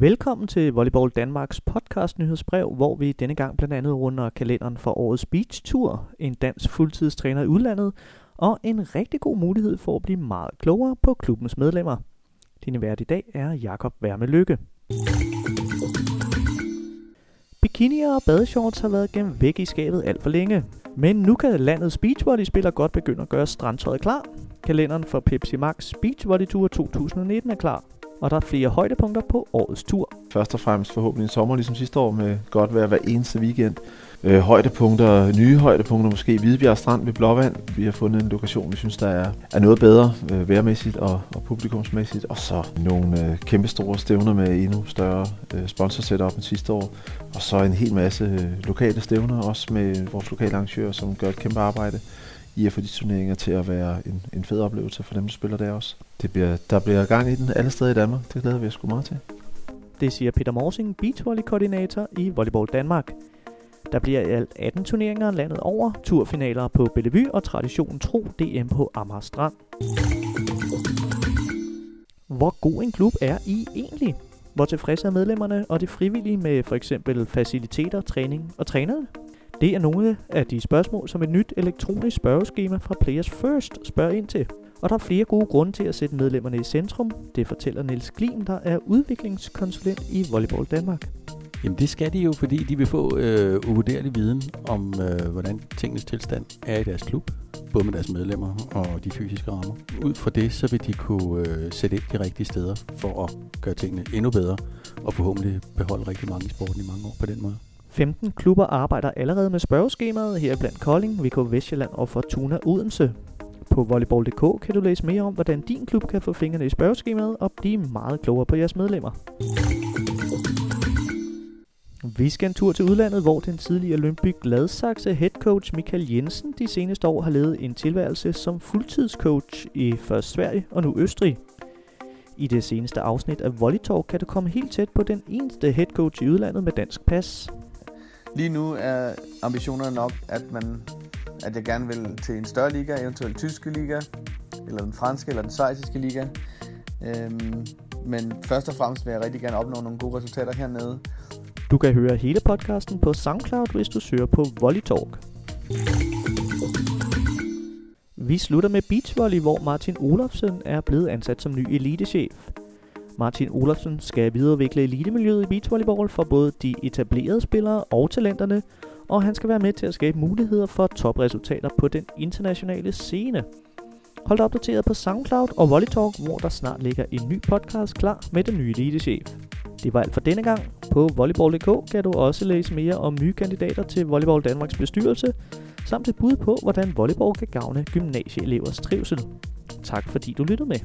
Velkommen til Volleyball Danmarks podcast nyhedsbrev, hvor vi denne gang blandt andet runder kalenderen for årets Beach Tour, en dansk fuldtidstræner i udlandet og en rigtig god mulighed for at blive meget klogere på klubbens medlemmer. Dine vært i dag er Jakob Værme Lykke. Bikinier og badeshorts har været gemt væk i skabet alt for længe. Men nu kan landets beachvolleyspillere godt begynde at gøre strandtøjet klar. Kalenderen for Pepsi Max Beach Volley Tour 2019 er klar, og der er flere højdepunkter på årets tur. Først og fremmest forhåbentlig en sommer ligesom sidste år med godt vejr hver eneste weekend. Øh, højdepunkter, nye højdepunkter måske. Hvidebjerg Strand ved Blåvand. Vi har fundet en lokation, vi synes, der er, er noget bedre øh, vejrmæssigt og, og publikumsmæssigt. Og så nogle øh, kæmpe store stævner med endnu større øh, sponsorsetup end sidste år. Og så en hel masse øh, lokale stævner, også med vores lokale arrangører, som gør et kæmpe arbejde i at få de turneringer til at være en, en fed oplevelse for dem, der spiller der også. Det bliver, der bliver gang i den alle steder i Danmark. Det glæder vi os sgu meget til. Det siger Peter Morsing, beachvolley-koordinator i Volleyball Danmark. Der bliver i alt 18 turneringer landet over, turfinaler på Bellevue og traditionen tro DM på Amager Strand. Hvor god en klub er I egentlig? Hvor tilfredse er medlemmerne og de frivillige med for eksempel faciliteter, træning og trænere? Det er nogle af de spørgsmål, som et nyt elektronisk spørgeskema fra Players First spørger ind til. Og der er flere gode grunde til at sætte medlemmerne i centrum. Det fortæller Niels Glim, der er udviklingskonsulent i Volleyball Danmark. Jamen det skal de jo, fordi de vil få øh, uvurderlig viden om, øh, hvordan tingens tilstand er i deres klub, både med deres medlemmer og de fysiske rammer. Ud fra det, så vil de kunne øh, sætte ind de rigtige steder for at gøre tingene endnu bedre, og forhåbentlig beholde rigtig mange i sporten i mange år på den måde. 15 klubber arbejder allerede med spørgeskemaet, her blandt Kolding, VK Vestjylland og Fortuna Odense. På volleyball.dk kan du læse mere om, hvordan din klub kan få fingrene i spørgeskemaet og blive meget klogere på jeres medlemmer. Vi skal en tur til udlandet, hvor den tidligere Lønby Gladsaxe head coach Michael Jensen de seneste år har levet en tilværelse som fuldtidscoach i først Sverige og nu Østrig. I det seneste afsnit af Volley Talk kan du komme helt tæt på den eneste head coach i udlandet med dansk pas. Lige nu er ambitionerne nok, at, man, at jeg gerne vil til en større liga, eventuelt tyske liga, eller den franske eller den svejsiske liga. Øhm, men først og fremmest vil jeg rigtig gerne opnå nogle gode resultater hernede. Du kan høre hele podcasten på SoundCloud, hvis du søger på Volley Talk. Vi slutter med beachvolley, hvor Martin Olofsen er blevet ansat som ny elitechef. Martin Olofsen skal videreudvikle elitemiljøet i beachvolleyball for både de etablerede spillere og talenterne, og han skal være med til at skabe muligheder for topresultater på den internationale scene. Hold dig opdateret på SoundCloud og Volley Talk, hvor der snart ligger en ny podcast klar med den nye elitechef. Det var alt for denne gang. På volleyball.dk kan du også læse mere om nye kandidater til Volleyball Danmarks bestyrelse, samt et bud på, hvordan volleyball kan gavne gymnasieelevers trivsel. Tak fordi du lyttede med.